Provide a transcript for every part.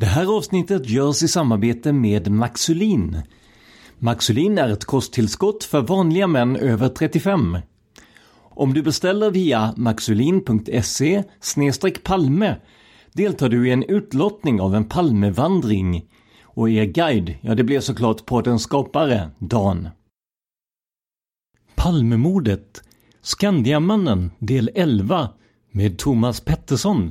Det här avsnittet görs i samarbete med Maxulin. Maxulin är ett kosttillskott för vanliga män över 35. Om du beställer via maxulin.se palme deltar du i en utlottning av en Palmevandring. Och er guide, ja det blir såklart poddens skapare, Dan. Palmemordet Skandiamannen del 11 med Thomas Pettersson.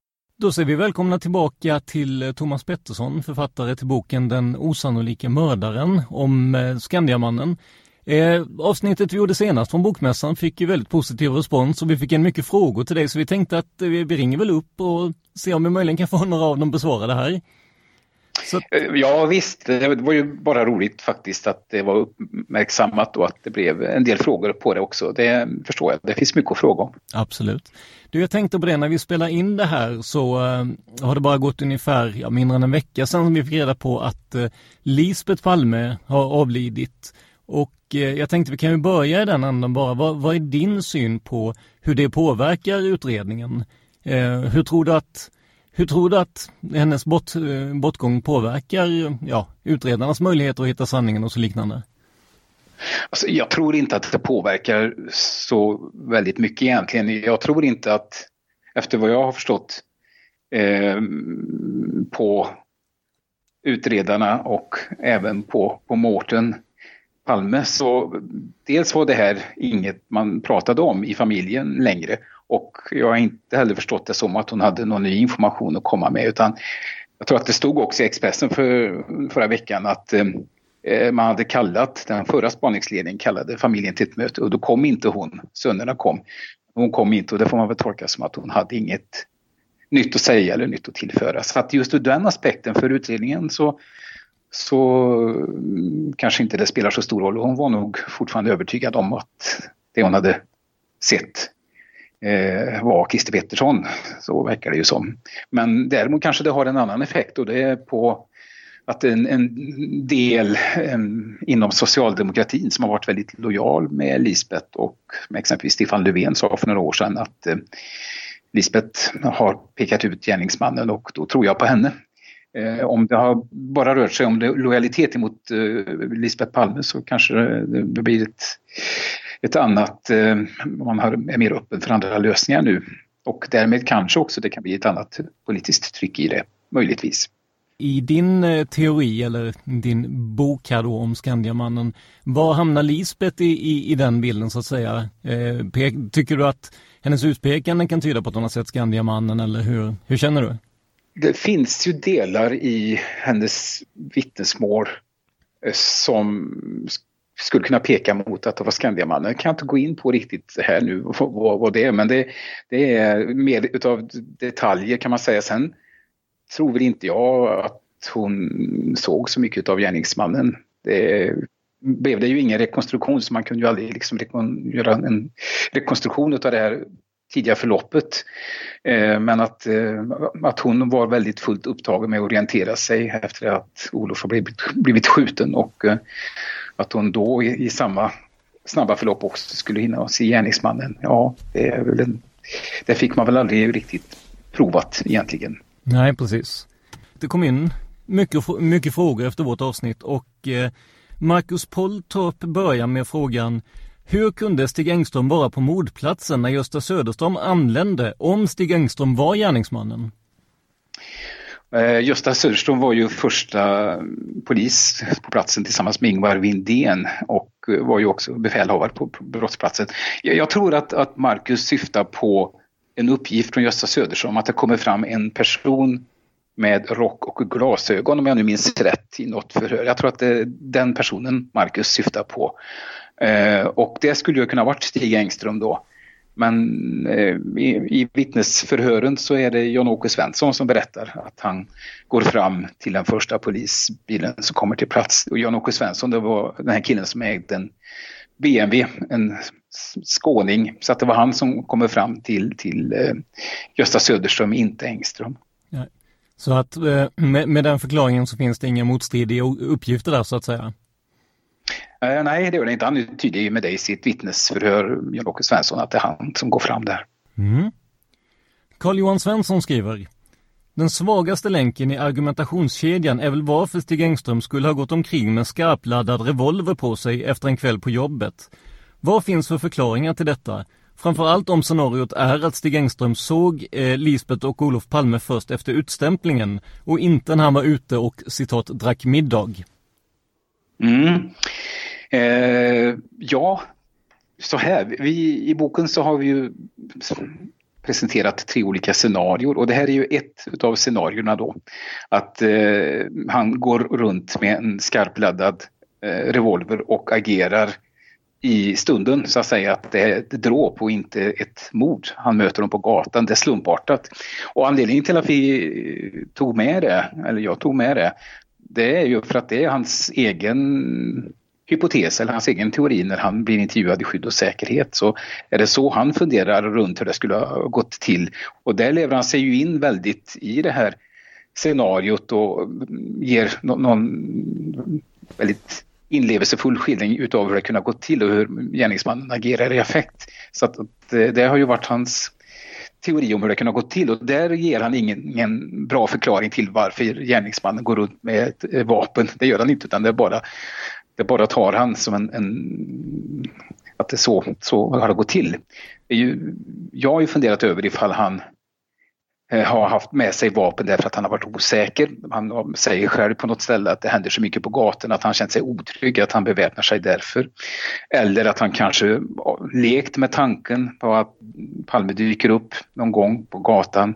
Då säger vi välkomna tillbaka till eh, Thomas Pettersson, författare till boken Den osannolika mördaren om eh, Skandiamannen. Eh, avsnittet vi gjorde senast från Bokmässan fick ju väldigt positiv respons och vi fick en mycket frågor till dig så vi tänkte att eh, vi ringer väl upp och ser om vi möjligen kan få några av dem besvarade här. Så... Ja visst, det var ju bara roligt faktiskt att det var uppmärksammat och att det blev en del frågor på det också. Det förstår jag, det finns mycket att fråga om. Absolut. Du, jag tänkte på det, när vi spelar in det här så uh, har det bara gått ungefär ja, mindre än en vecka sedan vi fick reda på att uh, Lisbeth Palme har avlidit. Och uh, jag tänkte vi kan ju börja i den änden bara. Vad, vad är din syn på hur det påverkar utredningen? hur tror du att hur tror du att hennes bort, eh, bortgång påverkar ja, utredarnas möjligheter att hitta sanningen och så liknande? Alltså, jag tror inte att det påverkar så väldigt mycket egentligen. Jag tror inte att, efter vad jag har förstått, eh, på utredarna och även på, på Mårten Palme så dels var det här inget man pratade om i familjen längre och jag har inte heller förstått det som att hon hade någon ny information att komma med utan jag tror att det stod också i Expressen för, förra veckan att eh, eh, man hade kallat, den förra spaningsledningen kallade familjen till ett möte och då kom inte hon, sönerna kom. Hon kom inte och det får man väl tolka som att hon hade inget nytt att säga eller nytt att tillföra. Så att just ur den aspekten för utredningen så, så mm, kanske inte det spelar så stor roll. Hon var nog fortfarande övertygad om att det hon hade sett Eh, var Christer Pettersson. Så verkar det ju som. Men däremot kanske det har en annan effekt och det är på att en, en del en, inom socialdemokratin som har varit väldigt lojal med Lisbeth och med exempelvis Stefan Löfven sa för några år sedan att eh, Lisbeth har pekat ut gärningsmannen och då tror jag på henne. Eh, om det har bara rört sig om lojalitet mot eh, Lisbeth Palme så kanske det blir ett ett annat, eh, man är mer öppen för andra lösningar nu. Och därmed kanske också det kan bli ett annat politiskt tryck i det, möjligtvis. i din eh, teori eller din bok här då om Skandiamannen, var hamnar Lisbeth i, i, i den bilden så att säga? Eh, pek, tycker du att hennes utpekande kan tyda på att hon har sett Skandiamannen eller hur, hur känner du? Det finns ju delar i hennes vittnesmål eh, som skulle kunna peka mot att det var Skandiamannen. Jag kan inte gå in på riktigt här nu vad, vad det är men det, det är mer utav detaljer kan man säga. Sen tror väl inte jag att hon såg så mycket av gärningsmannen. Det blev det ju ingen rekonstruktion så man kunde ju aldrig liksom göra en rekonstruktion av det här tidiga förloppet. Eh, men att, eh, att hon var väldigt fullt upptagen med att orientera sig efter att Olof har blivit, blivit skjuten och eh, att hon då i, i samma snabba förlopp också skulle hinna se gärningsmannen. Ja, det, är väl en, det fick man väl aldrig riktigt provat egentligen. Nej, precis. Det kom in mycket, mycket frågor efter vårt avsnitt och Marcus Polltorp börjar med frågan hur kunde Stig Engström vara på mordplatsen när Gösta Söderström anlände om Stig Engström var gärningsmannen? Eh, Gösta Söderström var ju första polis på platsen tillsammans med Ingvar Windén och var ju också befälhavare på brottsplatsen. Jag tror att, att Marcus syftar på en uppgift från Gösta Söderström att det kommer fram en person med rock och glasögon om jag nu minns rätt i något förhör. Jag tror att det är den personen Marcus syftar på. Eh, och det skulle ju kunna varit Stig Engström då. Men eh, i, i vittnesförhören så är det Jan-Åke Svensson som berättar att han går fram till den första polisbilen som kommer till plats. Och Jan-Åke Svensson det var den här killen som ägde en BMW, en skåning. Så att det var han som kommer fram till, till eh, Gösta Söderström, inte Engström. Ja. Så att eh, med, med, den förklaringen så finns det inga motstridiga uppgifter där så att säga? Eh, nej, det gör det inte. Han är tydlig med det i sitt vittnesförhör, Jan-Åke Svensson, att det är han som går fram där. Mm. Carl-Johan Svensson skriver den svagaste länken i argumentationskedjan är väl varför Stig Engström skulle ha gått omkring med skarpladdad revolver på sig efter en kväll på jobbet. Vad finns för förklaringar till detta? Framförallt om scenariot är att Stig Engström såg eh, Lisbeth och Olof Palme först efter utstämplingen och inte när han var ute och citat drack middag. Mm. Eh, ja, så här. Vi, I boken så har vi ju presenterat tre olika scenarier och det här är ju ett av scenarierna då. Att eh, han går runt med en skarpladdad eh, revolver och agerar i stunden så att säga att det är ett dråp och inte ett mord. Han möter dem på gatan, det är slumpartat. Och anledningen till att vi tog med det, eller jag tog med det, det är ju för att det är hans egen hypotes eller hans egen teori när han blir intervjuad i skydd och säkerhet. Så är det så han funderar runt hur det skulle ha gått till. Och där lever han sig ju in väldigt i det här scenariot och ger någon väldigt inlevelsefull skildring utav hur det kunnat gå till och hur gärningsmannen agerar i affekt. Så att, det, eh, det har ju varit hans teori om hur det kunde ha gått till och där ger han ingen, ingen, bra förklaring till varför gärningsmannen går runt med ett eh, vapen. Det gör han inte utan det är bara, det bara tar han som en, en att det så, så har det gått till. Det ju, jag har ju funderat över ifall han eh, har haft med sig vapen därför att han har varit osäker. Han säger själv på något ställe att det händer så mycket på gatorna att han känt sig otrygg, att han beväpnar sig därför. Eller att han kanske lekt med tanken på att Palme dyker upp någon gång på gatan.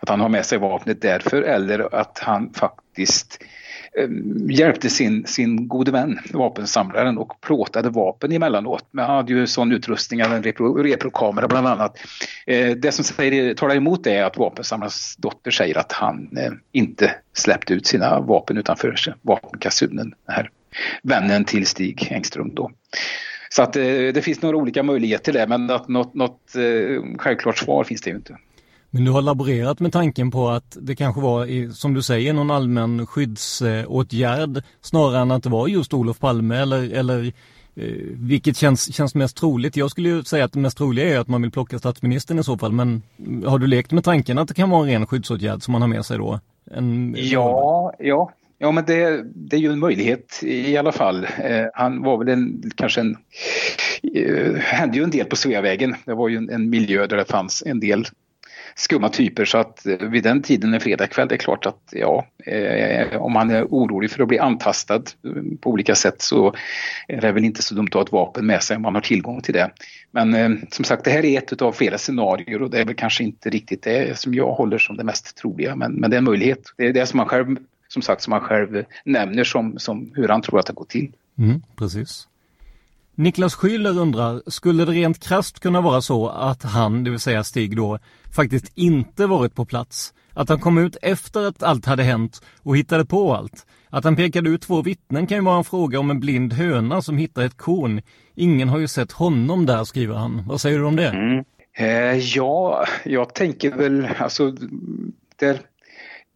Att han har med sig vapnet därför eller att han faktiskt Eh, Ehm, hjälpte sin, sin gode vän, vapensamlaren, och plåtade vapen emellanåt. Men han hade ju sån utrustning, en repro, reprokamera bland annat. Eh, det som säger, talar emot det är att vapensamlarens dotter säger att han eh, inte släppte ut sina vapen utanför vapenkassunen, den här vännen till Stig Engström då. Så att eh, det finns några olika möjligheter till det, men att något, något eh, självklart svar finns det ju inte. Men du har laborerat med tanken på att det kanske var, som du säger, någon allmän skyddsåtgärd snarare än att det var just Olof Palme eller, eller eh, vilket känns, känns mest troligt? Jag skulle ju säga att det mest troliga är att man vill plocka statsministern i så fall, men har du lekt med tanken att det kan vara en ren skyddsåtgärd som man har med sig då? En, ja, ja. Ja, men det, det är ju en möjlighet i alla fall. Eh, han var väl en, kanske en... Eh, hände ju en del på Sveavägen. Det var ju en, en miljö där det fanns en del skumma typer så att eh, vid den tiden en fredagkväll det är klart att ja, eh, om man är orolig för att bli antastad eh, på olika sätt så är det väl inte så dumt att ha ett vapen med sig om man har tillgång till det. Men eh, som sagt det här är ett av flera scenarier och det är väl kanske inte riktigt det som jag håller som det mest troliga men, men det är en möjlighet. Det är det som man själv som sagt som man själv nämner som, som hur han tror att det går till. Mm, precis. Niklas Schüller undrar, skulle det rent krast kunna vara så att han, det vill säga Stig då, faktiskt inte varit på plats? Att han kom ut efter att allt hade hänt och hittade på allt? Att han pekade ut två vittnen kan ju vara en fråga om en blind höna som hittar ett korn. Ingen har ju sett honom där, skriver han. Vad säger du om det? Mm. Eh, ja, jag tänker väl, alltså, där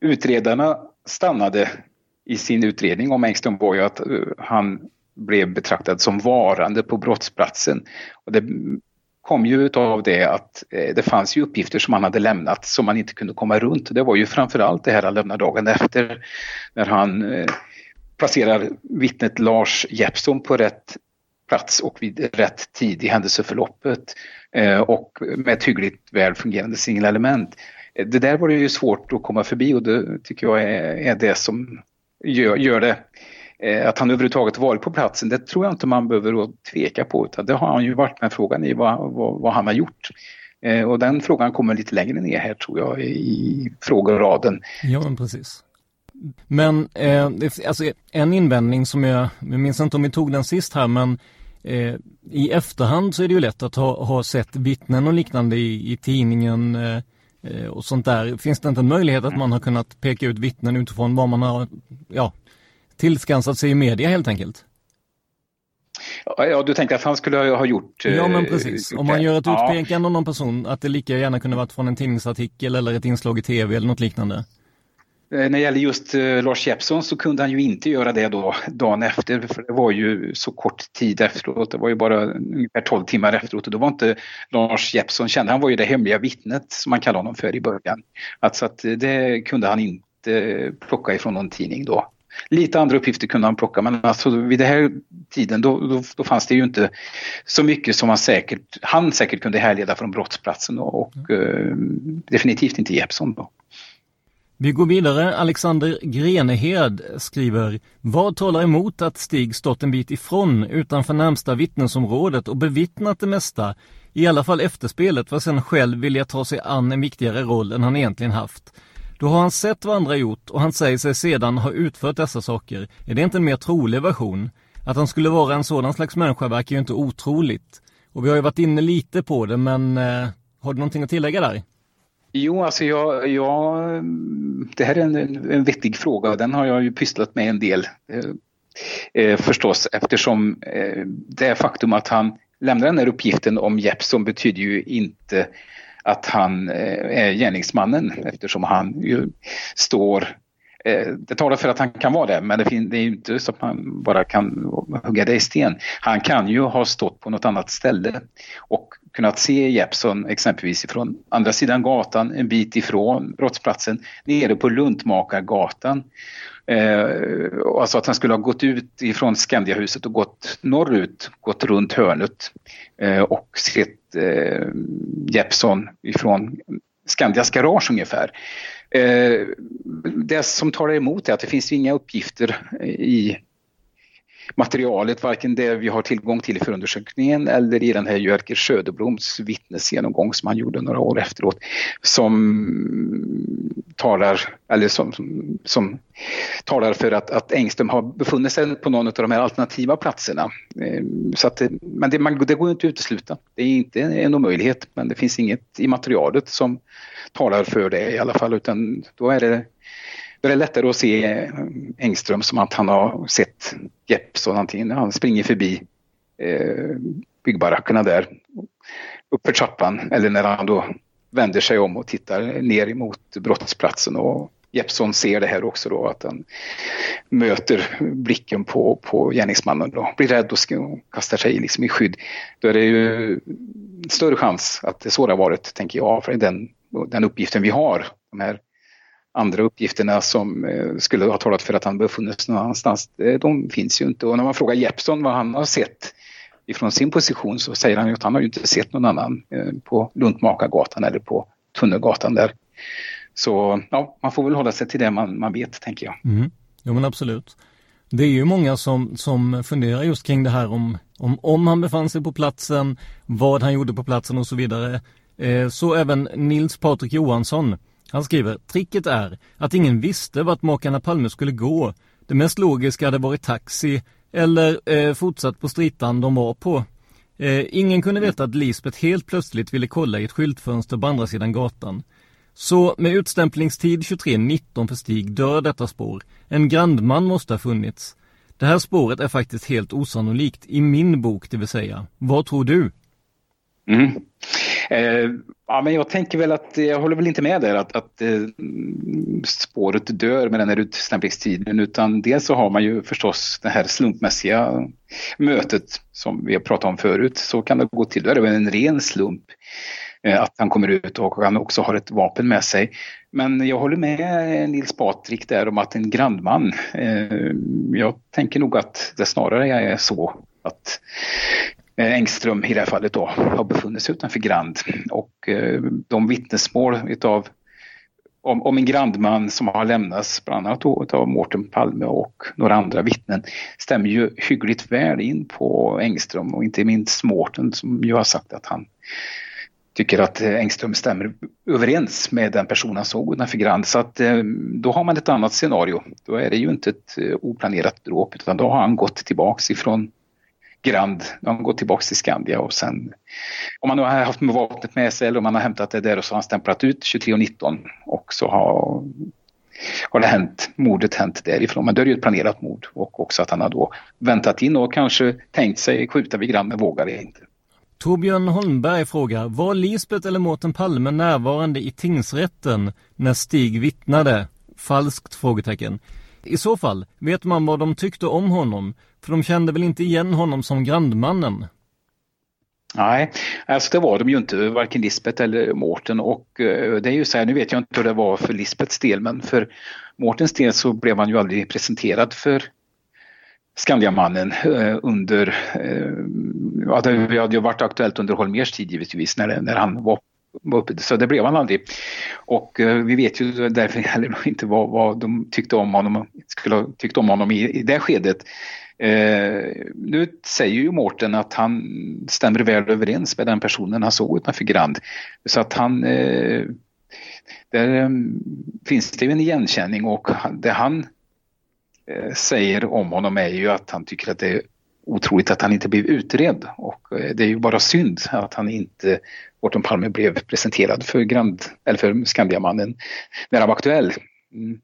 utredarna stannade i sin utredning om Engström var ju att eh, han blev betraktad som varande på brottsplatsen. Och det kom ju av det att eh, det fanns ju uppgifter som han hade lämnat som man inte kunde komma runt. Det var ju framförallt det här han lämnade dagen efter när han eh, placerar vittnet Lars Jeppsson på rätt plats och vid rätt tid i händelseförloppet eh, och med ett hyggligt väl fungerande singelelement. Det där var det ju svårt att komma förbi och det tycker jag är, det som gör, gör det Eh, att han överhuvudtaget varit på platsen, det tror jag inte man behöver tveka på. Utan det har han ju varit med frågan i vad, vad, vad han har gjort. Eh, och den frågan kommer lite längre ner här tror jag i frågeraden. Ja, men precis. Men eh, alltså, en invändning som jag, jag minns inte om vi tog den sist här, men eh, i efterhand så är det ju lätt att ha, ha sett vittnen och liknande i, i tidningen eh, eh och sånt där. Finns det inte en möjlighet att man har kunnat peka ut vittnen utifrån vad man har ja, tillskansat sig i media helt enkelt. Ja, du tänker att han skulle ha gjort... Ja, men eh, precis. Om man gör ett utpekande av någon person, att det lika gärna kunde varit från en tidningsartikel eller ett inslag i tv eller något liknande. Eh, när det gäller just uh, Lars Jeppsson så kunde han ju inte göra det då dagen efter för det var ju så kort tid efteråt. Det var ju bara ungefär 12 timmar efteråt och då var inte Lars Jeppsson känd. Han var ju det hemliga vittnet som man kallade honom för i början. Alltså att det kunde han inte plocka ifrån någon tidning då. Lite andra uppgifter kunde han plocka men alltså vid den här tiden då, då, då, fanns det ju inte så mycket som han säkert, han säkert kunde härleda från brottsplatsen och, och mm. eh, definitivt inte Jeppsson då. Vi går vidare. Alexander Grenehed skriver Vad talar emot att Stig stått en bit ifrån utanför närmsta vittnesområdet och bevittnat det mesta, i alla fall efterspelet, för att sen själv vilja ta sig an en viktigare roll än han egentligen haft? Då har han sett vad andra gjort och han säger sig sedan ha utfört dessa saker. Är det inte en mer trolig version? Att han skulle vara en sådan slags människa verkar ju inte otroligt. Och vi har ju varit inne lite på det, men eh, har du någonting att tillägga där? Jo, alltså jag, jag, det här är en, en vettig fråga och den har jag ju pysslat med en del. Eh, eh, förstås eftersom eh, det faktum att han lämnar den här uppgiften om Jeppson betyder ju inte att han eh, är gärningsmannen eftersom han ju står eh, det talar för att han kan vara det, men det är ju inte så att man bara kan hugga det i sten. Han kan ju ha stått på något annat ställe och kunnat se Jeppsson exempelvis från andra sidan gatan, en bit ifrån brottsplatsen, nere på Luntmakargatan. Eh, alltså att han skulle ha gått ut ifrån Skandiahuset och gått norrut, gått runt hörnet eh, och sett eh, Jeppsson ifrån Skandias garage ungefär. Eh, det som talar emot är att det finns inga uppgifter i materialet, varken det vi har tillgång till i förundersökningen eller i den här Jörker Söderbloms vittnesgenomgång som han gjorde några år efteråt, som talar, eller som, som, som talar för att, att Engström har befunnit sig på någon av de här alternativa platserna. Eh, så att, men det, man, det går inte att utesluta. Det är inte en omöjlighet, men det finns inget i materialet som talar för det i alla fall, utan då är det då är det lättare att se eh, Engström som att han har sett Jeppsson antingen när han springer förbi eh, byggbarackerna där uppför trappan eller när han då vänder sig om och tittar ner emot brottsplatsen och Jeppsson ser det här också då att han möter blicken på, på gärningsmannen då, blir rädd och kastar sig liksom i skydd. Då är det ju större chans att det är så det har varit, tänker jag, för den, den uppgiften vi har. De här andra uppgifterna som eh, skulle ha talat för att han befunnit sig annanstans, eh, de finns ju inte. Och när man frågar Jeppsson vad han har sett ifrån sin position så säger han ju att han har ju inte sett någon annan eh, på Luntmakargatan eller på Tunnelgatan där. Så ja, man får väl hålla sig till det man, man vet, tänker jag. Mm. Jo men absolut. Det är ju många som, som funderar just kring det här om, om, om han befann sig på platsen, vad han gjorde på platsen och så vidare. Eh, så även Nils Patrik Johansson. Han skriver, tricket är att ingen visste vart makarna Palme skulle gå. Det mest logiska hade varit taxi eller eh, fortsatt på stritan de var på. Eh, ingen kunde veta att Lisbeth helt plötsligt ville kolla i ett skyltfönster på andra sidan gatan. Så med utstämplingstid 23.19 för Stig dör detta spår. En grandman måste ha funnits. Det här spåret är faktiskt helt osannolikt, i min bok det vill säga. Vad tror du? Mm. Eh, ja, men jag tänker väl att, jag håller väl inte med där att, att eh, spåret dör med den här utstämplingstiden utan dels så har man ju förstås det här slumpmässiga mötet som vi har pratat om förut. Så kan det gå till, då är det väl en ren slump eh, att han kommer ut och han också har ett vapen med sig. Men jag håller med Nils Patrik där om att en grannman... eh, jag tänker nog att det snarare är så att Eh, Engström i det här fallet då har befunnit sig utanför Grand och eh, de vittnesmål utav om, om en grandman som har lämnats bland annat av Mårten Palme och några andra vittnen stämmer ju hyggligt väl in på Engström och inte minst Mårten som ju har sagt att han tycker att eh, Engström stämmer överens med den person han såg utanför Grand. Så att eh, då har man ett annat scenario. Då är det ju inte ett oplanerat dråp utan då har han gått tillbaks ifrån Grand. De går tillbaka till Skandia och sen om man nu har haft vapnet med sig eller om man har hämtat det där och så har han stämplat ut 23.19 och så har, har det hänt, mordet hänt därifrån. Men då är det ju ett planerat mord och också att han har då väntat in och kanske tänkt sig skjuta vid Grand men vågar det inte. Torbjörn Holmberg frågar, var Lisbeth eller Mårten Palme närvarande i tingsrätten när Stig vittnade? Falskt? frågetecken. I så fall, vet man vad de tyckte om honom? För de kände väl inte igen honom som grandmannen? Nej, alltså det var de ju inte, varken Lisbeth eller Mårten och eh, det är ju så här, nu vet jag inte hur det var för Lisbeths del men för Mårtens del så blev han ju aldrig presenterad för Skandiamannen eh, under, eh, ja det hade ju varit aktuellt under Holmers tid givetvis när, när han var var uppe, så det blev han aldrig. Och eh, vi vet ju därför heller inte vad, vad de tyckte om honom, skulle ha tyckt om honom i, i det skedet. Eh, nu säger ju Mårten att han stämmer väl överens med den personen han såg utanför Grand. Så att han eh, där eh, finns det ju en igenkänning och det han eh, säger om honom är ju att han tycker att det är otroligt att han inte blev utredd och eh, det är ju bara synd att han inte, Mårten Palme blev presenterad för, Grand, eller för Skandiamannen när han var aktuell. Mm.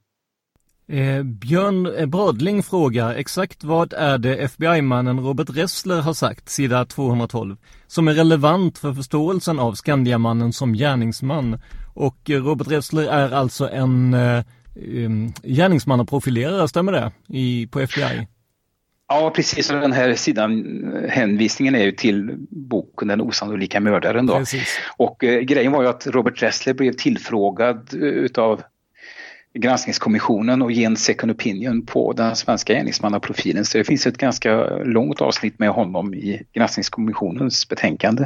Eh, Björn Bradling frågar exakt vad är det FBI-mannen Robert Ressler har sagt, sida 212, som är relevant för förståelsen av Skandiamannen som gärningsman. Och eh, Robert Ressler är alltså en eh, mm, gärningsmannaprofilerare, stämmer det, i, på FBI? Ja, precis. Och den här sidan, hänvisningen är ju till boken Den osannolika mördaren. Då. Och eh, grejen var ju att Robert Ressler blev tillfrågad utav granskningskommissionen och ge en second opinion på den svenska gärningsmannaprofilen. Så det finns ett ganska långt avsnitt med honom i granskningskommissionens betänkande.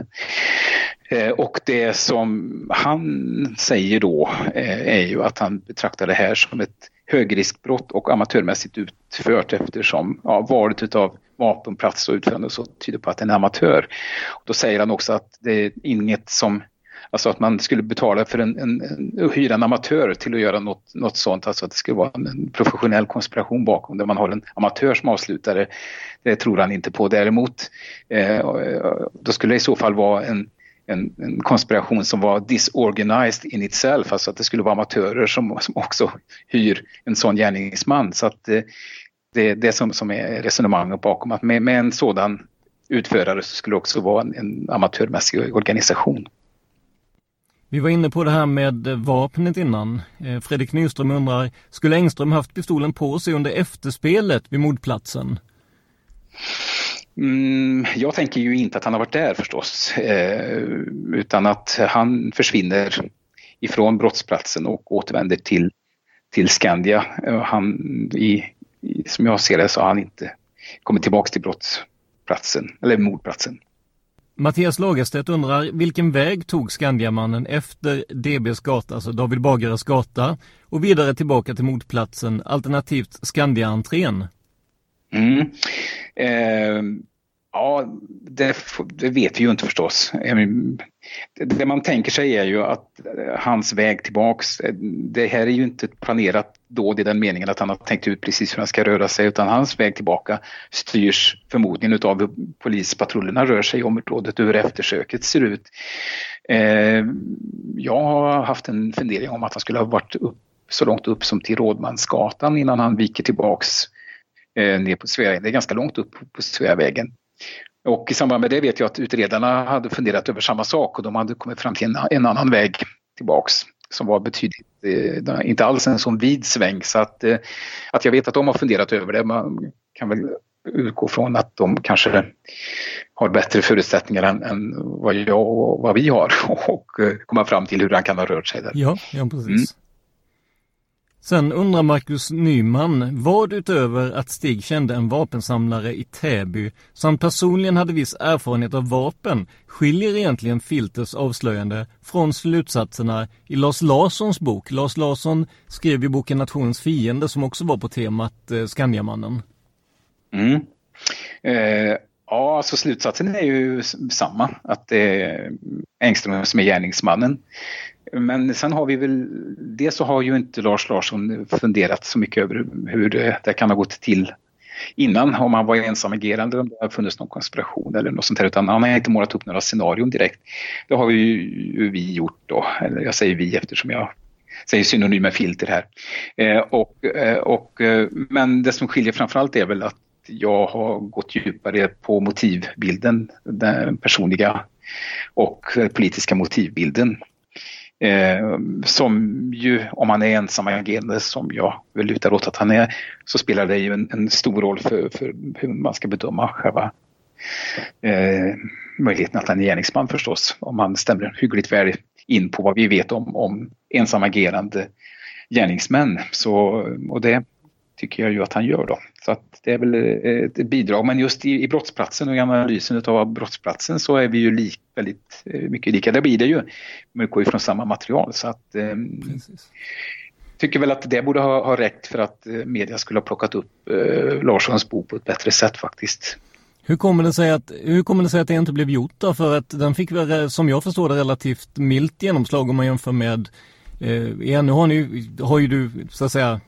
Eh, och det som han säger då eh, är ju att han betraktar det här som ett högriskbrott och amatörmässigt utfört eftersom ja, valet utav vapenplats och utförande så tyder på att det är en amatör. Och då säger han också att det är inget som Alltså att man skulle betala för en, en, en hyra en amatör till att göra något, något sånt, alltså att det skulle vara en, en professionell konspiration bakom där man har en amatör som avslutare. Det tror han inte på. Däremot eh, då skulle det i så fall vara en, en, en, konspiration som var disorganized in itself, alltså att det skulle vara amatörer som, som också hyr en sån gärningsman. Så att eh, det är det som, som är resonemanget bakom att med, med en sådan utförare så skulle det också vara en, en amatörmässig organisation. Vi var inne på det här med vapnet innan. Eh, Fredrik Nyström undrar, skulle Engström haft pistolen på sig under efterspelet vid mordplatsen? Mm, jag tänker ju inte att han har varit där förstås, eh, utan att han försvinner ifrån brottsplatsen och återvänder till, till Skandia. Eh, han, i, i, som jag ser det så har han inte kommit tillbaks till brottsplatsen, eller mordplatsen. Mattias Lagerstedt undrar vilken väg tog Skandiamannen efter DBs gata, alltså David Bagares gata och vidare tillbaka till mordplatsen alternativt Skandiaentrén? Mm. Eh, ja, det, det, vet vi ju inte förstås. Det man tänker sig är ju att eh, hans väg tillbaks, eh, det här är ju inte planerat dåd i den meningen att han har tänkt ut precis hur han ska röra sig utan hans väg tillbaka styrs förmodligen utav hur polispatrullerna rör sig i området och hur eftersöket ser ut. Eh, jag har haft en fundering om att han skulle ha varit upp, så långt upp som till Rådmansgatan innan han viker tillbaks eh, ner på Sveavägen. Det är ganska långt upp på Sveavägen. Och i samband med det vet jag att utredarna hade funderat över samma sak och de hade kommit fram till en, en annan väg tillbaks som var betydligt, eh, inte alls en sån vid sväng. Så att, eh, att jag vet att de har funderat över det, man kan väl utgå från att de kanske har bättre förutsättningar än, än vad jag och vad vi har och eh, komma fram till hur han kan ha rört sig där. Ja, ja precis. Mm. Sen undrar Marcus Nyman vad utöver att Stig kände en vapensamlare i Täby samt personligen hade viss erfarenhet av vapen skiljer egentligen Filters avslöjande från slutsatserna i Lars Larssons bok. Lars Larsson skrev ju boken Nationens fiende som också var på temat eh, Skandiamannen. Mm. Eh, ja, alltså slutsatsen är ju samma, att det är Engström som är gärningsmannen. Men sen har vi väl, det så har ju inte Lars Larsson funderat så mycket över hur det, det kan ha gått till innan, om han var ensamagerande, om det har funnits någon konspiration eller något sånt här, utan han har inte målat upp några scenarion direkt. Det har ju vi gjort då, eller jag säger vi eftersom jag säger synonyma filter här. Eh, och, eh, och, eh, men det som skiljer framförallt är väl att jag har gått djupare på motivbilden, den personliga och politiska motivbilden Eh, som ju, om han är ensam agerande som jag vill lutar åt att han är, så spelar det ju en, en stor roll för, för, hur man ska bedöma själva eh, möjligheten att han är gärningsman förstås. Om han stämmer hyggligt väl in på vad vi vet om, om ensamagerande gärningsmän. Så, och det tycker jag ju att han gör då. Så att det är väl ett bidrag. Men just i, i brottsplatsen och i analysen av brottsplatsen så är vi ju lik, väldigt eh, mycket lika. Det blir det ju. Men utgår ju från samma material. Så att, eh, tycker väl att det borde ha, ha räckt för att eh, media skulle ha plockat upp eh, Larssons bok på ett bättre sätt faktiskt. Hur kommer, det sig att, hur kommer det sig att det inte blev gjort då? För att den fick väl, som jag förstår det, relativt milt genomslag om man jämför med Eh, igen, nu har, ni, har ju du så att säga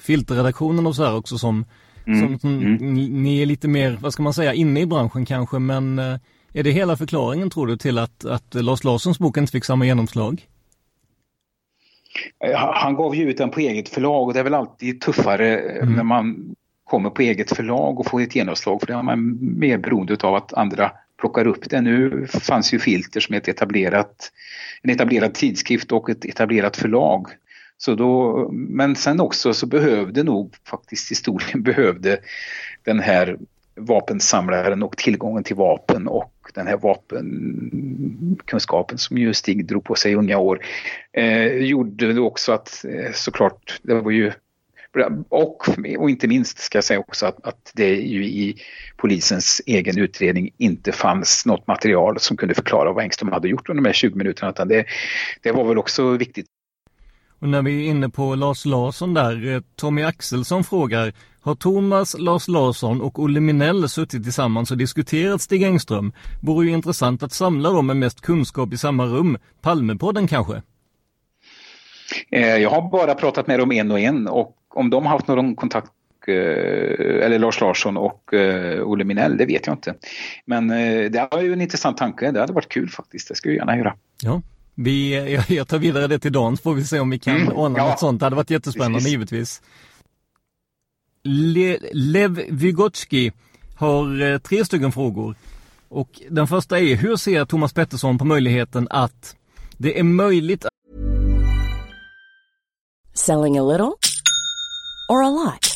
filterredaktionen och så här också som, mm. som mm. Ni, ni, är lite mer, vad ska man säga, inne i branschen kanske men eh, är det hela förklaringen tror du till att, att Lars Larssons bok inte fick samma genomslag? Eh, han gav ju ut den på eget förlag och det är väl alltid tuffare mm. när man kommer på eget förlag och får ett genomslag för det är man mer beroende av att andra plockar upp det. Nu fanns ju Filter som ett etablerat, en etablerad tidskrift och ett etablerat förlag. Så då, men sen också så behövde nog faktiskt historien behövde den här vapensamlaren och tillgången till vapen och den här vapenkunskapen som ju Stig drog på sig i unga år eh, gjorde också att eh, såklart, det var ju och, och inte minst ska jag säga också att, att det ju i polisens egen utredning inte fanns något material som kunde förklara vad Engström hade gjort under de här 20 minuterna. Utan det, det var väl också viktigt. Och när vi är inne på Lars Larsson där, eh, Tommy Axelsson frågar Har Thomas, Lars Larsson och Olle Minell suttit tillsammans och diskuterat Stig Engström? Vore ju intressant att samla dem med mest kunskap i samma rum. Palmepodden kanske? Eh, jag har bara pratat med dem en och en och om de har haft någon kontakt eh, eller Lars Larsson och Olle Minell, det vet jag inte. Men det var ju en intressant tanke, det hade varit kul faktiskt, det skulle jag gärna göra. Ja, vi, jag, tar vidare det till Dan så får vi se om vi kan mm, ordna ja. något sånt. Det hade varit jättespännande Precis. givetvis. Le, Lev Vygotsky har tre stycken frågor. Och den första är, hur ser Thomas Pettersson på möjligheten att det är möjligt att... Selling a little or a lot?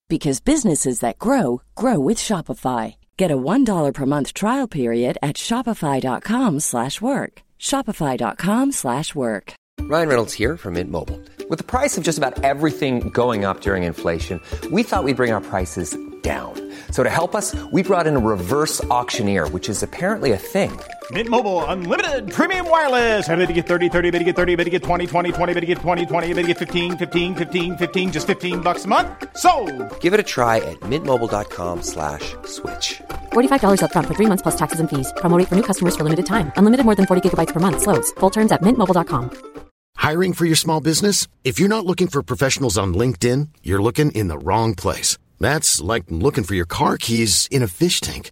because businesses that grow grow with Shopify. Get a $1 per month trial period at shopify.com/work. shopify.com/work. Ryan Reynolds here from Mint Mobile. With the price of just about everything going up during inflation, we thought we'd bring our prices down. So to help us, we brought in a reverse auctioneer, which is apparently a thing. Mint Mobile unlimited premium wireless. Ready to get 30, 30, bit to get 30, bit to get 20, 20, 20, bit to get 20, 20, bit to get 15, 15, 15, 15 just 15 bucks a month. So, Give it a try at mintmobile.com/switch. slash $45 up front for 3 months plus taxes and fees. Promo rate for new customers for limited time. Unlimited more than 40 gigabytes per month slows. Full terms at mintmobile.com. Hiring for your small business? If you're not looking for professionals on LinkedIn, you're looking in the wrong place. That's like looking for your car keys in a fish tank.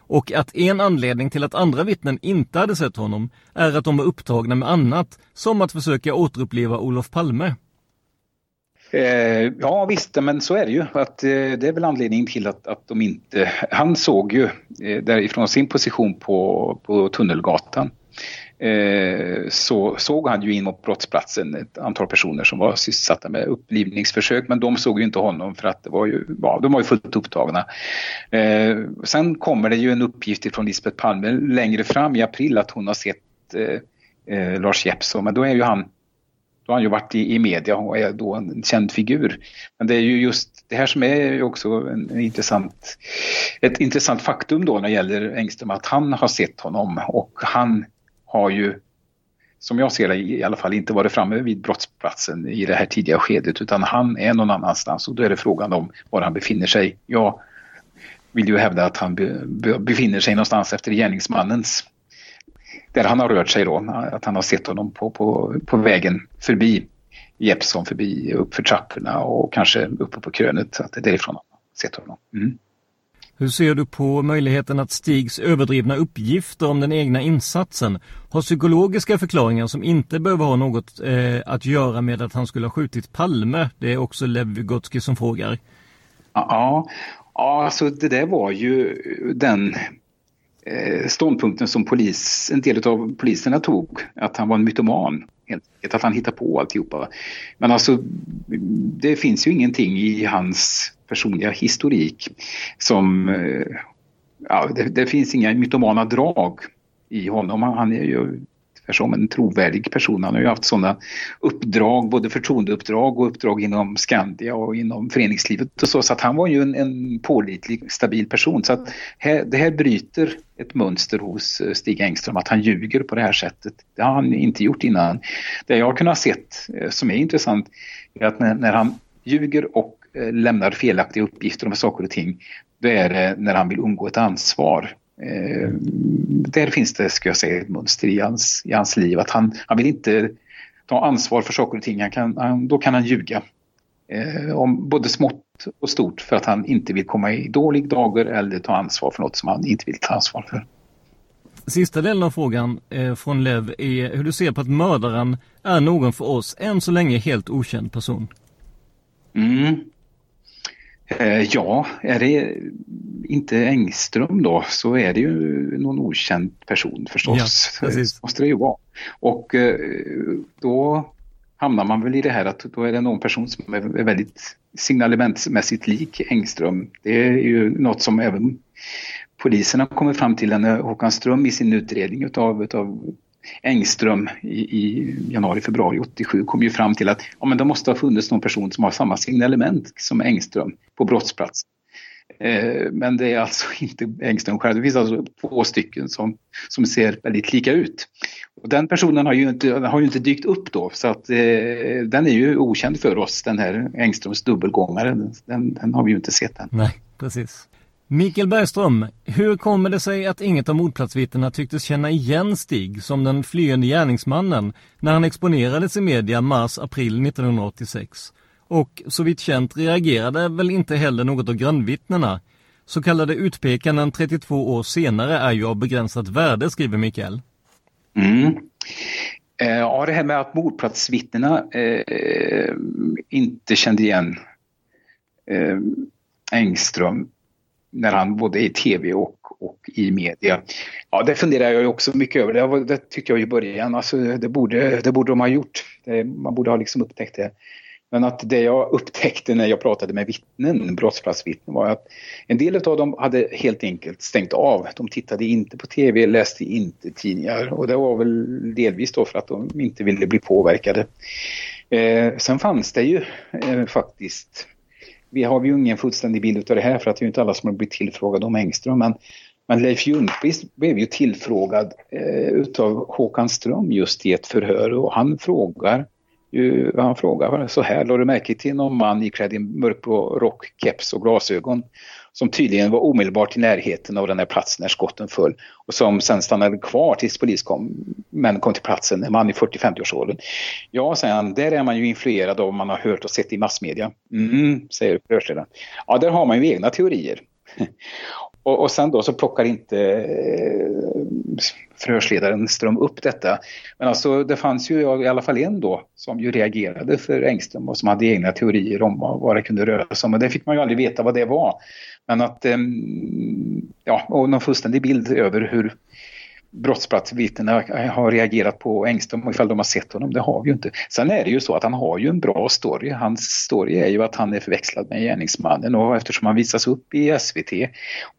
och att en anledning till att andra vittnen inte hade sett honom är att de var upptagna med annat, som att försöka återuppleva Olof Palme. Eh, ja visst, men så är det ju. Att, eh, det är väl anledningen till att, att de inte... Han såg ju eh, därifrån sin position på, på Tunnelgatan eh, Eh, så såg han ju in mot brottsplatsen ett antal personer som var sysselsatta med upplivningsförsök men de såg ju inte honom för att det var ju, ja, de var ju fullt upptagna. Eh, sen kommer det ju en uppgift från Lisbeth Palme längre fram i april att hon har sett eh, eh, Lars Jeppsson men då är ju han då har han ju varit i, i media och är då en känd figur. Men det är ju just det här som är också en, en intressant, ett intressant faktum då när det gäller Engström, att han har sett honom och han har ju, som jag ser det i alla fall, inte varit framme vid brottsplatsen i det här tidiga skedet utan han är någon annanstans och då är det frågan om var han befinner sig. Jag vill ju hävda att han be, be, befinner sig någonstans efter gärningsmannens där han har rört sig då, att han har sett honom på, på, på vägen förbi Jeppsson, förbi uppför trapporna och kanske uppe på krönet, att det är därifrån han har sett honom. Mm. Hur ser du på möjligheten att Stigs överdrivna uppgifter om den egna insatsen har psykologiska förklaringar som inte behöver ha något eh, att göra med att han skulle ha skjutit Palme? Det är också Lev Vygotsky som frågar. Ja, ja, alltså det där var ju den eh, ståndpunkten som polis, en del av poliserna tog, att han var en mytoman. Helt enkelt, att han hittar på alltihopa. Men alltså, det finns ju ingenting i hans personliga historik som... Eh, ja, det, det, finns inga mytomana drag i honom. Han är ju som en trovärdig person. Han har ju haft sådana uppdrag, både förtroendeuppdrag och uppdrag inom Skandia och inom föreningslivet och så. Så att han var ju en, en pålitlig, stabil person. Så att här, det här bryter ett mönster hos eh, Stig Engström att han ljuger på det här sättet. Det har han inte gjort innan. Det jag har kunnat se eh, som är intressant är att när, när han ljuger och eh, lämnar felaktiga uppgifter om saker och ting, då är det när han vill undgå ett ansvar. Eh, där finns det, ska jag säga, ett mönster i hans, i hans liv. Att han, han vill inte ta ansvar för saker och ting. Han kan, han, då kan han ljuga. Eh, om både smått och stort för att han inte vill komma i dålig dagar eller ta ansvar för något som han inte vill ta ansvar för. Sista delen av frågan eh, från Lev är hur du ser på att mördaren är någon för oss än så länge helt okänd person. Mm. Eh, ja, är det inte Engström då så är det ju någon okänd person förstås. Ja, precis. måste det ju vara. Och eh, då hamnar man väl i det här att då är det någon person som är väldigt signalementsmässigt lik Engström. Det är ju något som även polisen har kommit fram till Håkan Ström i sin utredning utav, utav Engström i, i januari, februari 87 kom ju fram till att ja, men det måste ha funnits någon person som har samma signalement som Engström på brottsplats. Eh, men det är alltså inte Engström själv. Det finns alltså två stycken som, som ser väldigt lika ut. Och den personen har ju, inte, har ju inte dykt upp då så att eh, den är ju okänd för oss den här Engströms dubbelgångare. Den, den har vi ju inte sett än. Nej, precis. Mikael Bergström, hur kommer det sig att inget av mordplatsvittnena tycktes känna igen Stig som den flyende gärningsmannen när han exponerades i media mars-april 1986? Och så vitt känt reagerade väl inte heller något av grannvittnena. Så kallade utpekanden 32 år senare är ju av begränsat värde, skriver Mikael. Mm. Eh, ja, det här med att mordplatsvittnena eh, inte kände igen eh, Engström när han både i tv och, och i media. Ja, det funderar jag också mycket över. Det, det tyckte jag i början. Alltså, det, borde, det borde de ha gjort. Det, man borde ha liksom upptäckt det. Men att det jag upptäckte när jag pratade med vittnen, brottsplatsvittnen, var att en del av dem hade helt enkelt stängt av. De tittade inte på tv, läste inte tidningar och det var väl delvis då för att de inte ville bli påverkade. Eh, sen fanns det ju eh, faktiskt vi har ju ingen fullständig bild av det här för att det är ju inte alla som har blivit tillfrågade om Engström. Men, men Leif Ljungqvist blev ju tillfrågad eh, utav Håkan Ström just i ett förhör och han frågar ju, han frågar så här, la du märke till någon man iklädd i mörkblå rock, keps och glasögon som tydligen var omedelbart i närheten av den här platsen när skotten föll och som sen stannade kvar tills polis kom, men kom till platsen, en man i 40-50-årsåldern. Ja, säger han, där är man ju influerad av vad man har hört och sett i massmedia. Mm, säger förhörsledaren. Ja, där har man ju egna teorier. Och, och sen då så plockar inte eh, förhörsledaren Ström upp detta. Men alltså det fanns ju i alla fall en då som ju reagerade för Engström och som hade egna teorier om vad det kunde röra sig om. Och det fick man ju aldrig veta vad det var. Men att, eh, ja, och någon fullständig bild över hur brottsplatsvittnena har reagerat på Engström och ifall de har sett honom, det har vi ju inte. Sen är det ju så att han har ju en bra story. Hans story är ju att han är förväxlad med gärningsmannen och eftersom han visas upp i SVT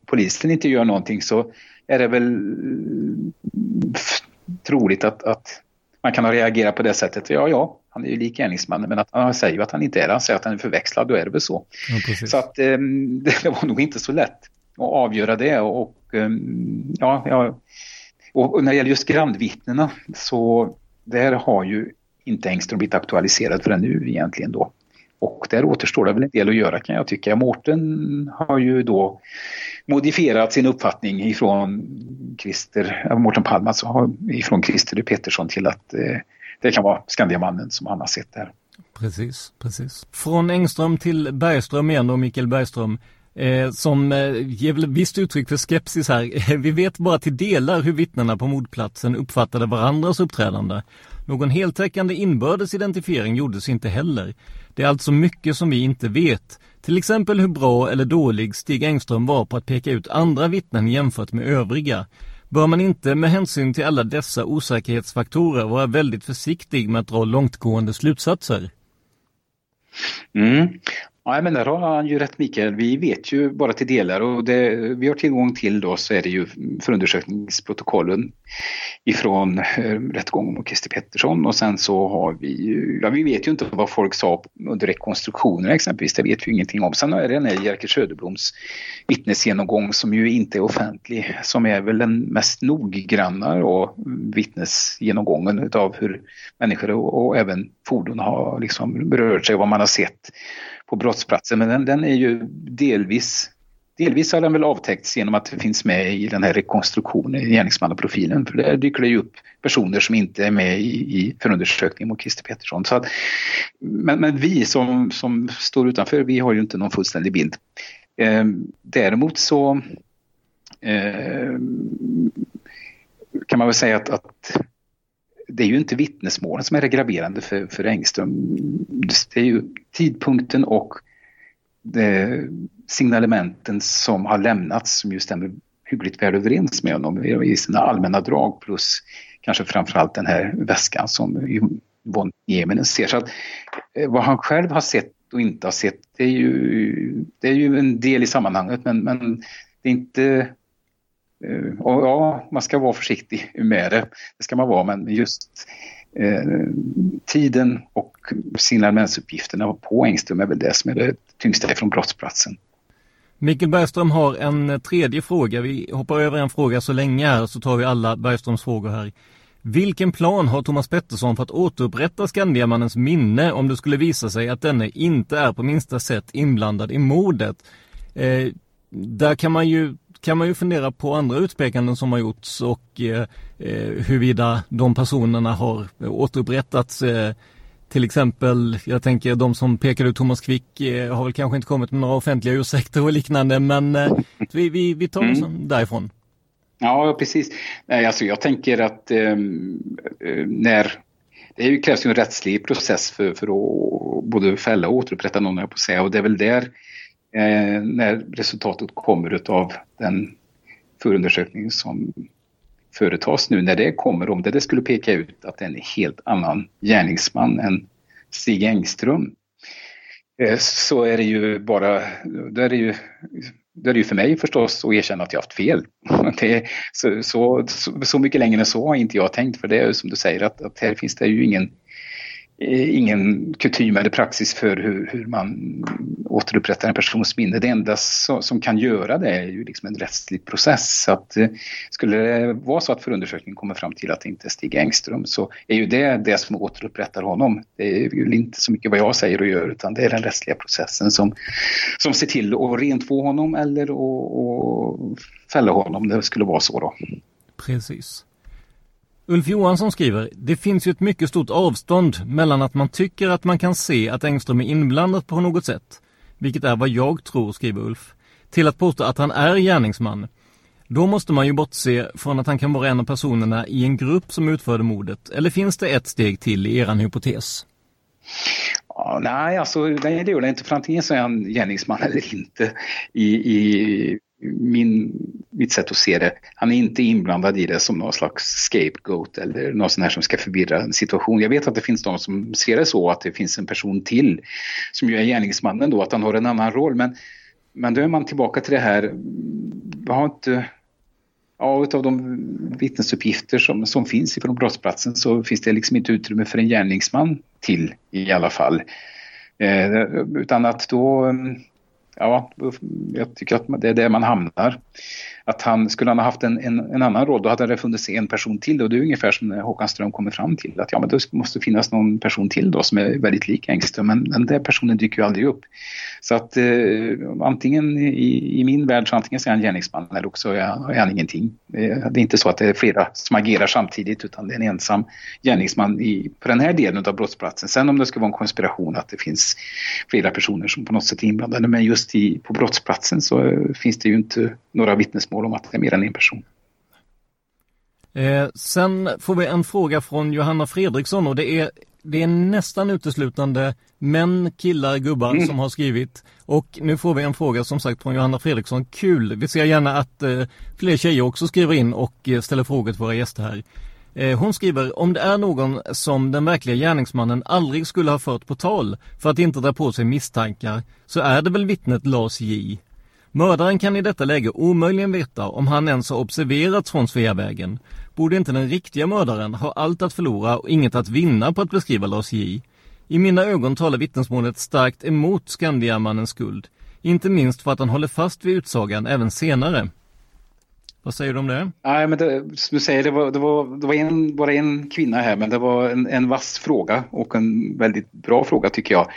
och polisen inte gör någonting så är det väl troligt att, att man kan ha reagerat på det sättet. Ja, ja, han är ju lik gärningsmannen men att han säger ju att han inte är det. Han säger att han är förväxlad, då är det väl så. Ja, så att eh, det var nog inte så lätt att avgöra det och eh, ja, ja och, när det gäller just grannvittnena så där har ju inte Engström blivit aktualiserad förrän nu egentligen då. Och där återstår det väl en del att göra kan jag tycka. Mårten har ju då modifierat sin uppfattning ifrån Christer, äh, Mårten Palm alltså, ifrån Christer Pettersson till att eh, det kan vara Skandiamannen som han har sett där. Precis, precis. Från Engström till Bergström igen då, Mikael Bergström. Eh, som eh, ger väl visst uttryck för skepsis här. Vi vet bara till delar hur vittnena på mordplatsen uppfattade varandras uppträdande. Någon heltäckande inbördes identifiering gjordes inte heller. Det är alltså mycket som vi inte vet. Till exempel hur bra eller dålig Stig Engström var på att peka ut andra vittnen jämfört med övriga. Bör man inte med hänsyn till alla dessa osäkerhetsfaktorer vara väldigt försiktig med att dra långtgående slutsatser? Mm. Ja, men där har han ju rätt Mikael. Vi vet ju bara till delar och det vi har tillgång till då så är det ju förundersökningsprotokollen ifrån eh, rättegången mot Christer Pettersson och sen så har vi ju, ja vi vet ju inte vad folk sa under rekonstruktionen exempelvis, det vet vi ingenting om. Sen är det den här Jerker Söderbloms vittnesgenomgång som ju inte är offentlig, som är väl den mest noggranna och vittnesgenomgången utav hur människor och, och även fordon har liksom rört sig, vad man har sett på brottsplatsen. Men den, den är ju delvis Delvis har den väl avtäckts genom att det finns med i den här rekonstruktionen i gärningsmannaprofilen. För där dyker det ju upp personer som inte är med i, i förundersökningen mot Christer Pettersson. Så att, men, men, vi som, som står utanför, vi har ju inte någon fullständig bild. Eh, däremot så eh, kan man väl säga att, att det är ju inte vittnesmålen som är det graverande för, för Engström. Det är ju tidpunkten och eh, signalementen som har lämnats som ju stämmer hyggligt väl överens med honom i sina allmänna drag plus kanske framförallt den här väskan som Yvonne Nieminen ser. Så att, eh, vad han själv har sett och inte har sett det är ju, det är ju en del i sammanhanget men, men det är inte Eh, och ja, man ska vara försiktig med det. Det ska man vara, men just eh, tiden och signalementsuppgifterna på Engström är väl det som är det tyngsta från brottsplatsen. Mikael Bergström har en tredje fråga. Vi hoppar över en fråga så länge här så tar vi alla Bergströms frågor här. Vilken plan har Thomas Pettersson för att återupprätta Skandiamannens minne om det skulle visa sig att denne inte är på minsta sätt inblandad i mordet? Eh, där kan man ju kan man ju fundera på andra utpekanden som har gjorts och eh, huruvida de personerna har återupprättats. Eh, till exempel, jag tänker de som pekade ut Thomas Quick eh, har väl kanske inte kommit med några offentliga ursäkter och liknande men eh, vi, vi, vi tar oss mm. därifrån. Ja, precis. Nej, alltså jag tänker att ehm, eh, när det ju, krävs ju en rättslig process för, för att både fälla och återupprätta någon, jag på att säga. Och det är väl där eh, när resultatet kommer av den förundersökning som företas nu, när det kommer, om det, det skulle peka ut att det är en helt annan gärningsman än Stig Engström, eh, så är det ju bara, då är det ju då är det ju för mig förstås att erkänna att jag haft fel. Det, så, så, så, mycket längre än så har inte jag tänkt för det är som du säger att, att här finns det ju ingen Eh, Eh, ingen kutym eller praxis för hur, hur, man återupprättar en persons minne. Det enda så, som kan göra det är ju liksom en rättslig process. Så att, eh, skulle det vara så att förundersökningen kommer fram till att det inte är Stig Engström så är ju det det som återupprättar honom. Det är ju inte så mycket vad jag säger och gör utan det är den rättsliga processen som, som ser till att rentvå honom eller att fälla honom om det skulle vara så. Då. Precis. Ulf Johansson skriver, det finns ju ett mycket stort avstånd mellan att man tycker att man kan se att Engström är inblandad på något sätt, vilket är vad jag tror, skriver Ulf, till att påstå att han är gärningsman. Då måste man ju bortse från att han kan vara en av personerna i en grupp som utförde mordet. Eller finns det ett steg till i eran hypotes? Ja, nej, alltså det gör det inte. För antingen så är han gärningsman eller inte i, i min, mitt sätt att se det, han är inte inblandad i det som någon slags scapegoat eller någon sån här som ska förvirra en situation. Jag vet att det finns de som ser det så att det finns en person till som ju är gärningsmannen då, att han har en annan roll. Men, men då är man tillbaka till det här, jag har inte Ja, utav de vittnesuppgifter som, som finns ifrån brottsplatsen så finns det liksom inte utrymme för en gärningsman till i alla fall. Eh, utan att då ja, jag tycker att det är där man hamnar. Att han, skulle han ha haft en, en, en, annan roll, då hade det funnits en person till. Och det är ungefär som när Håkan Ström kommer fram till att ja, men det måste finnas någon person till då som är väldigt lik Engström. Men den där personen dyker ju aldrig upp. Så att eh, antingen i, i, min värld så antingen så är han gärningsman eller också är, är han ingenting. Det är inte så att det är flera som agerar samtidigt utan det är en ensam gärningsman i, på den här delen av brottsplatsen. Sen om det ska vara en konspiration att det finns flera personer som på något sätt är inblandade men just i, på brottsplatsen så finns det ju inte några vittnesmål om att det är mer än en person. Eh, sen får vi en fråga från Johanna Fredriksson och det är det är nästan uteslutande män, killar, gubbar mm. som har skrivit. Och nu får vi en fråga som sagt från Johanna Fredriksson. Kul! Vi ser gärna att eh, fler tjejer också skriver in och eh, ställer frågor till våra gäster här. Eh, hon skriver, om det är någon som den verkliga gärningsmannen aldrig skulle ha fört på tal för att inte dra på sig misstankar så är det väl vittnet Lars J. Mördaren kan i detta läge omöjligen veta om han ens har observerats från Sveavägen. Borde inte den riktiga mördaren ha allt att förlora och inget att vinna på att beskriva Lars J? I mina ögon talar vittnesmålet starkt emot Skandiamannens skuld. Inte minst för att han håller fast vid utsagan även senare. Vad säger du om det? Nej, men det, som du säger, det var, det var, det var en, bara en kvinna här, men det var en, en vass fråga och en väldigt bra fråga tycker jag.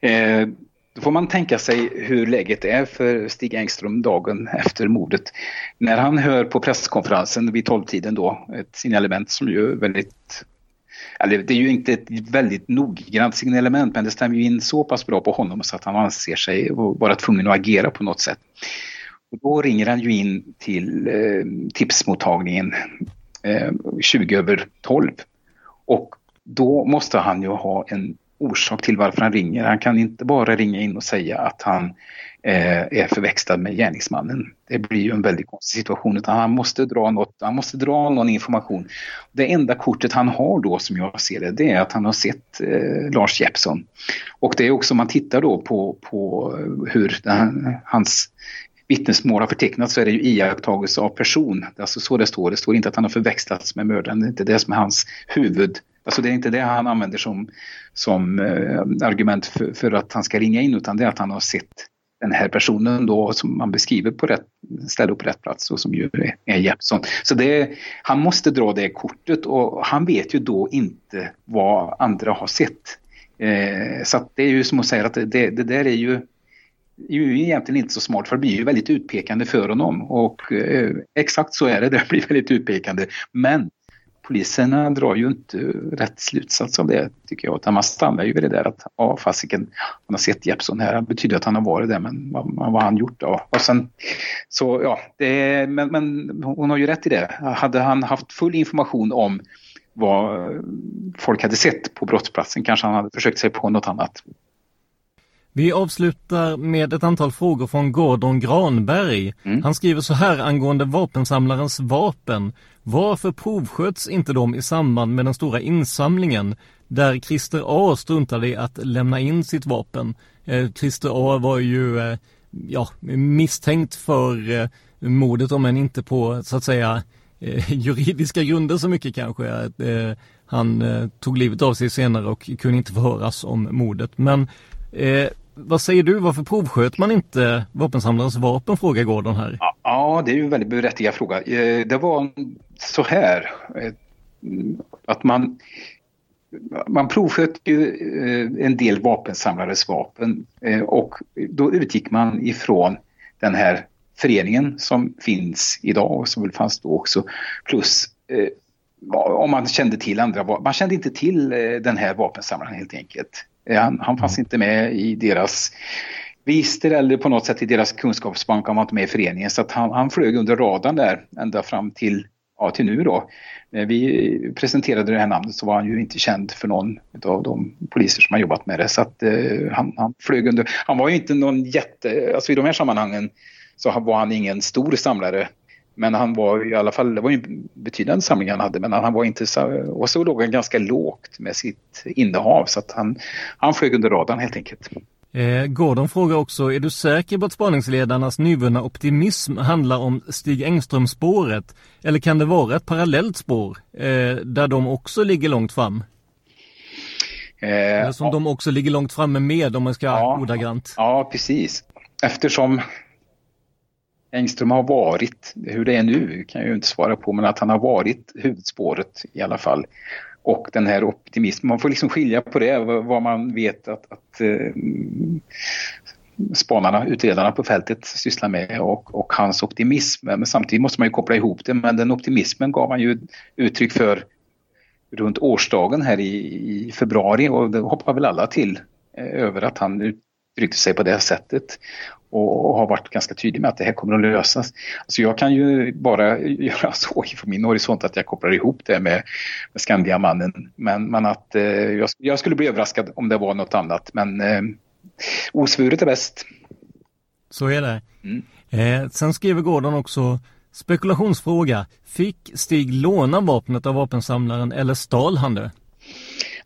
Eh, då får man tänka sig hur läget är för Stig Engström dagen efter mordet. När han hör på presskonferensen vid tolvtiden då, ett signalement som ju är väldigt eller det är ju inte ett väldigt noggrant signalement men det stämmer ju in så pass bra på honom så att han anser sig vara tvungen att agera på något sätt. Och då ringer han ju in till eh, tipsmottagningen eh, 20 över 12 och då måste han ju ha en orsak till varför han ringer. Han kan inte bara ringa in och säga att han eh, är förväxlad med gärningsmannen. Det blir ju en väldigt konstig situation utan han måste dra något, han måste dra någon information. Det enda kortet han har då som jag ser det, det är att han har sett eh, Lars Jeppsson. Och det är också om man tittar då på, på hur den, hans vittnesmål har förtecknats så är det ju iakttagelse av person. Det är alltså så det står. Det står inte att han har förväxlats med mördaren. Det är inte det som är hans huvud Alltså det är inte det han använder som, som eh, argument för, för, att han ska ringa in utan det är att han har sett den här personen då som man beskriver på rätt ställe och på rätt plats och som ju är Jeppsson. Så det, han måste dra det kortet och han vet ju då inte vad andra har sett. Eh, så det är ju som att säga att det, det där är ju ju egentligen inte så smart för det blir ju väldigt utpekande för honom och eh, exakt så är det, det blir väldigt utpekande. Men poliserna drar ju inte rätt slutsats av det tycker jag. Utan man stannar ju vid det där att ja fasiken, man har sett Jeppsson här. Det betyder att han har varit där men vad, vad har han gjort då? Och sen, så ja, det, men, men hon har ju rätt i det. Hade han haft full information om vad folk hade sett på brottsplatsen kanske han hade försökt sig på något annat. Vi avslutar med ett antal frågor från Gordon Granberg. Mm. Han skriver så här angående vapensamlarens vapen. Varför provsköts inte de i samband med den stora insamlingen där Christer A struntade i att lämna in sitt vapen? Eh, Christer A var ju eh, ja, misstänkt för eh, mordet om än inte på så att säga eh, juridiska grunder så mycket kanske. Han tog livet av sig senare och kunde inte förhöras om mordet. Men Eh, vad säger du, varför provsköt man inte vapensamlarens vapen, frågar Gordon här. Ja, det är ju en väldigt berättigad fråga. Eh, det var så här eh, att man man provsköt ju eh, en del vapensamlares vapen och då utgick man ifrån den här föreningen som finns idag och som väl fanns då också. Plus om man kände till andra, man kände inte till den här vapensamlaren helt enkelt. Eh, han, han fanns mm. inte med i deras register eller på något sätt i deras kunskapsbank. Han var inte med i föreningen så att han, han flög under radarn där ända fram till, ja, till nu då. När vi presenterade det här namnet så var han ju inte känd för någon av de poliser som har jobbat med det. Så att eh, han, han flög under. Han var ju inte någon jätte, alltså i de här sammanhangen så var han ingen stor samlare men han var i alla fall, det var ju en betydande samling han hade, men han var inte så, och så låg han ganska lågt med sitt innehav så att han, han flög under radarn helt enkelt. Eh, Gordon frågar också, är du säker på att spaningsledarnas nyvunna optimism handlar om Stig Engström-spåret? Eller kan det vara ett parallellt spår eh, där de också ligger långt fram? Eh, Eller som ja. de också ligger långt framme med om man ska ja, ordagrant. Ja, precis. Eftersom Engström har varit, hur det är nu kan jag ju inte svara på, men att han har varit huvudspåret i alla fall. Och den här optimismen, man får liksom skilja på det, vad man vet att, att eh, spanarna, utredarna på fältet sysslar med och, och, hans optimism. Men samtidigt måste man ju koppla ihop det, men den optimismen gav han ju uttryck för runt årsdagen här i, i februari och det hoppar väl alla till eh, över att han uttryckte sig på det sättet och, har varit ganska tydlig med att det här kommer att lösas. Alltså jag kan ju bara göra så från min horisont att jag kopplar ihop det med, med Skandiamannen. Men, men att eh, jag, jag, skulle bli överraskad om det var något annat. Men eh, osvuret är bäst. Så är det. Mm. Eh, sen skriver Gordon också Spekulationsfråga. Fick Stig låna vapnet av vapensamlaren eller stal han det?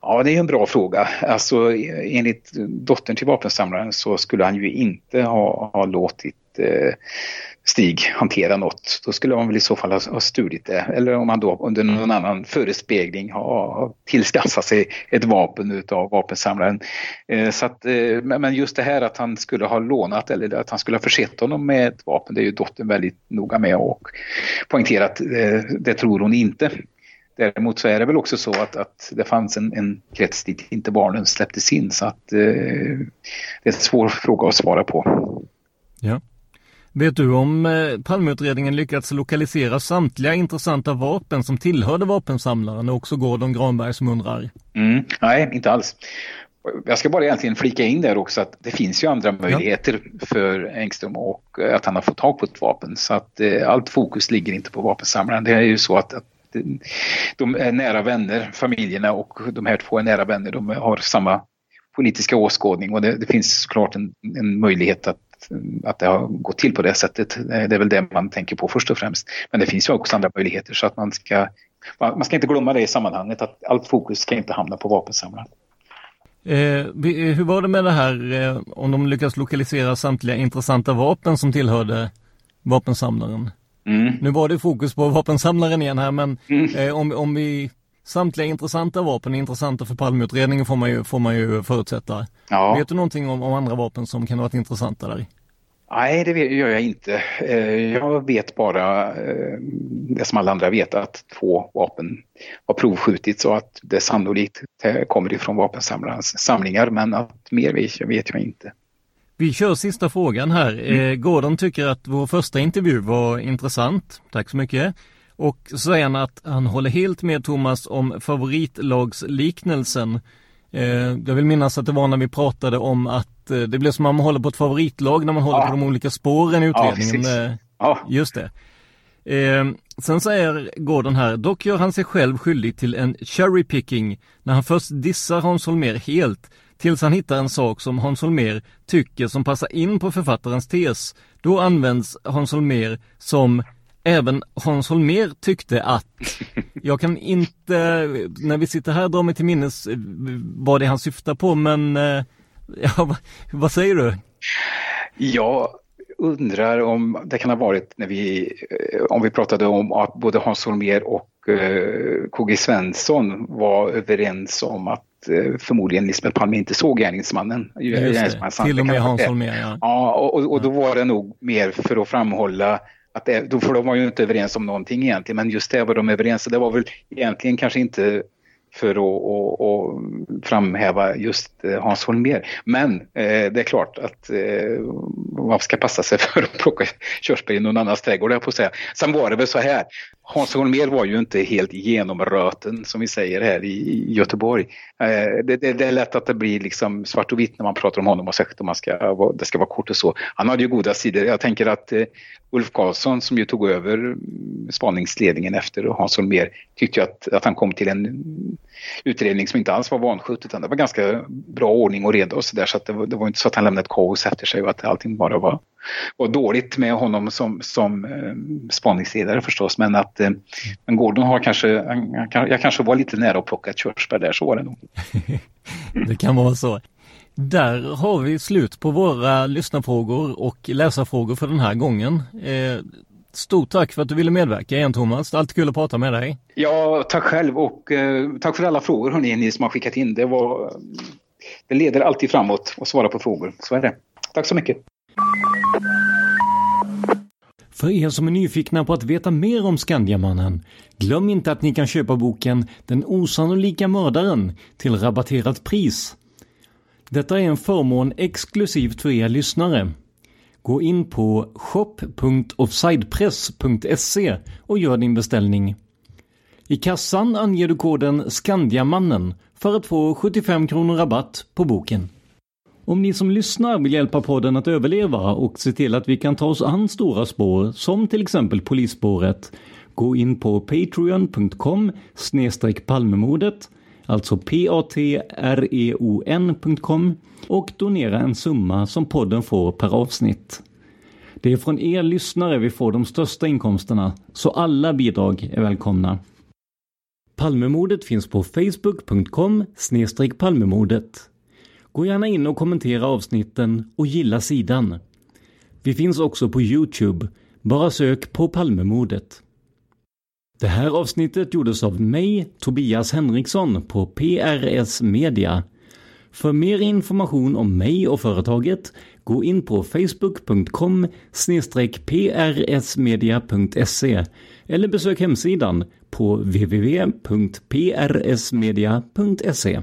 Ja, det är en bra fråga. Alltså, enligt dottern till vapensamlaren så skulle han ju inte ha, ha låtit eh, Stig hantera något. Då skulle han väl i så fall ha, ha stulit det. Eller om han då under någon annan förespegling har tillskansat sig ett vapen utav vapensamlaren. Eh, så att, eh, men just det här att han skulle ha lånat eller att han skulle ha försett honom med ett vapen, det är ju dottern väldigt noga med och poängterat. Eh, det tror hon inte. Däremot så är det väl också så att, att det fanns en, en krets dit inte barnen släpptes in så att eh, det är en svår fråga att svara på. Ja. Vet du om eh, Palmeutredningen lyckats lokalisera samtliga intressanta vapen som tillhörde vapensamlaren och också Gordon Granberg som undrar? Mm, nej, inte alls. Jag ska bara egentligen flika in där också att det finns ju andra möjligheter ja. för Engström och eh, att han har fått tag på ett vapen. Så att eh, allt fokus ligger inte på vapensamlaren. Det är ju så att, att de är nära vänner, familjerna och de här två är nära vänner. De har samma politiska åskådning och det, det finns såklart en, en möjlighet att att det har gått till på det sättet. Det är väl det man tänker på först och främst. Men det finns ju också andra möjligheter så att man ska, man ska inte glömma det i sammanhanget att allt fokus ska inte hamna på vapensamlaren. Eh, hur var det med det här eh, om de lyckas lokalisera samtliga intressanta vapen som tillhörde vapensamlaren? Mm. Nu var det fokus på vapensamlaren igen här men mm. eh, om, om vi Samtliga intressanta vapen är intressanta för Palmeutredningen får man ju, får man ju förutsätta. Ja. Vet du någonting om, om andra vapen som kan ha varit intressanta där? Nej, det gör jag inte. Eh, jag vet bara eh, det som alla andra vet, att två vapen har provskjutits och att det sannolikt kommer ifrån vapensamlarens samlingar, men att mer vet jag inte. Vi kör sista frågan här. Mm. Gordon tycker att vår första intervju var intressant. Tack så mycket. Och så säger han att han håller helt med Thomas om favoritlagsliknelsen. Eh, jag vill minnas att det var när vi pratade om att eh, det blir som att man håller på ett favoritlag när man håller ja. på de olika spåren i utredningen. Ja, ja. Just det. sen säger Gordon här, dock gör han sig själv skyldig till en cherry picking när han först dissar Hans Holmér helt tills han hittar en sak som Hans Holmér tycker som passar in på författarens tes. Då används Hans Holmér som även Hans Holmér tyckte att jag kan inte, när vi sitter här, dra mig till minnes eh, vad det är han syftar på, men eh, ja, vad säger du? Jag undrar om det kan ha varit när vi, eh, om vi pratade om att både Hans Holmér och KG Svensson var överens om att förmodligen Lisbeth Palme inte såg gärningsmannen. gärningsmannen Till och med Hans Holmér, ja. Ja, och, och då var det nog mer för att framhålla att det, för de var ju inte överens om någonting egentligen, men just det var de överens om. Det var väl egentligen kanske inte för att, att, att framhäva just eh, Hans Holmér. Men eh, det är klart att eh, man ska passa sig för att plocka körsbär i någon annans trädgård, jag på att säga. Sen var det väl så här, Hans Holmér var ju inte helt genomröten som vi säger här i Göteborg. Eh, det, det, det, är lätt att det blir liksom svart och vitt när man pratar om honom och särskilt om man ska, det ska vara kort och så. Han hade ju goda sidor. Jag tänker att eh, Ulf Karlsson som ju tog över spaningsledningen efter Hans Holmér tyckte att, att han kom till en utredning som inte alls var vanskött utan det var ganska bra ordning och reda och sådär så att det var, det var inte så att han lämnade ett kaos efter sig och att allting bara var, var dåligt med honom som, som eh, spaningsledare förstås men att eh, men Gordon har kanske, jag kanske var lite nära att plocka ett körsbär där, så var det nog. det kan vara så. Där har vi slut på våra lyssnarfrågor och läsarfrågor för den här gången. Eh, stort tack för att du ville medverka igen Thomas. Alltid kul att prata med dig. Ja, tack själv och eh, tack för alla frågor hörni, ni som har skickat in. Det, var, det leder alltid framåt att svara på frågor. Så är det. Tack så mycket. För er som är nyfikna på att veta mer om Skandiamannen, glöm inte att ni kan köpa boken Den osannolika mördaren till rabatterat pris. Detta är en förmån exklusivt för er lyssnare. Gå in på shop.offsidepress.se och gör din beställning. I kassan anger du koden Skandiamannen för att få 75 kronor rabatt på boken. Om ni som lyssnar vill hjälpa podden att överleva och se till att vi kan ta oss an stora spår som till exempel polisspåret, gå in på patreon.com palmemordet, alltså patreon.com och donera en summa som podden får per avsnitt. Det är från er lyssnare vi får de största inkomsterna, så alla bidrag är välkomna. Palmemordet finns på facebook.com palmemordet. Gå gärna in och kommentera avsnitten och gilla sidan. Vi finns också på Youtube. Bara sök på Palmemordet. Det här avsnittet gjordes av mig, Tobias Henriksson på PRS Media. För mer information om mig och företaget, gå in på facebook.com prsmedia.se eller besök hemsidan på www.prsmedia.se.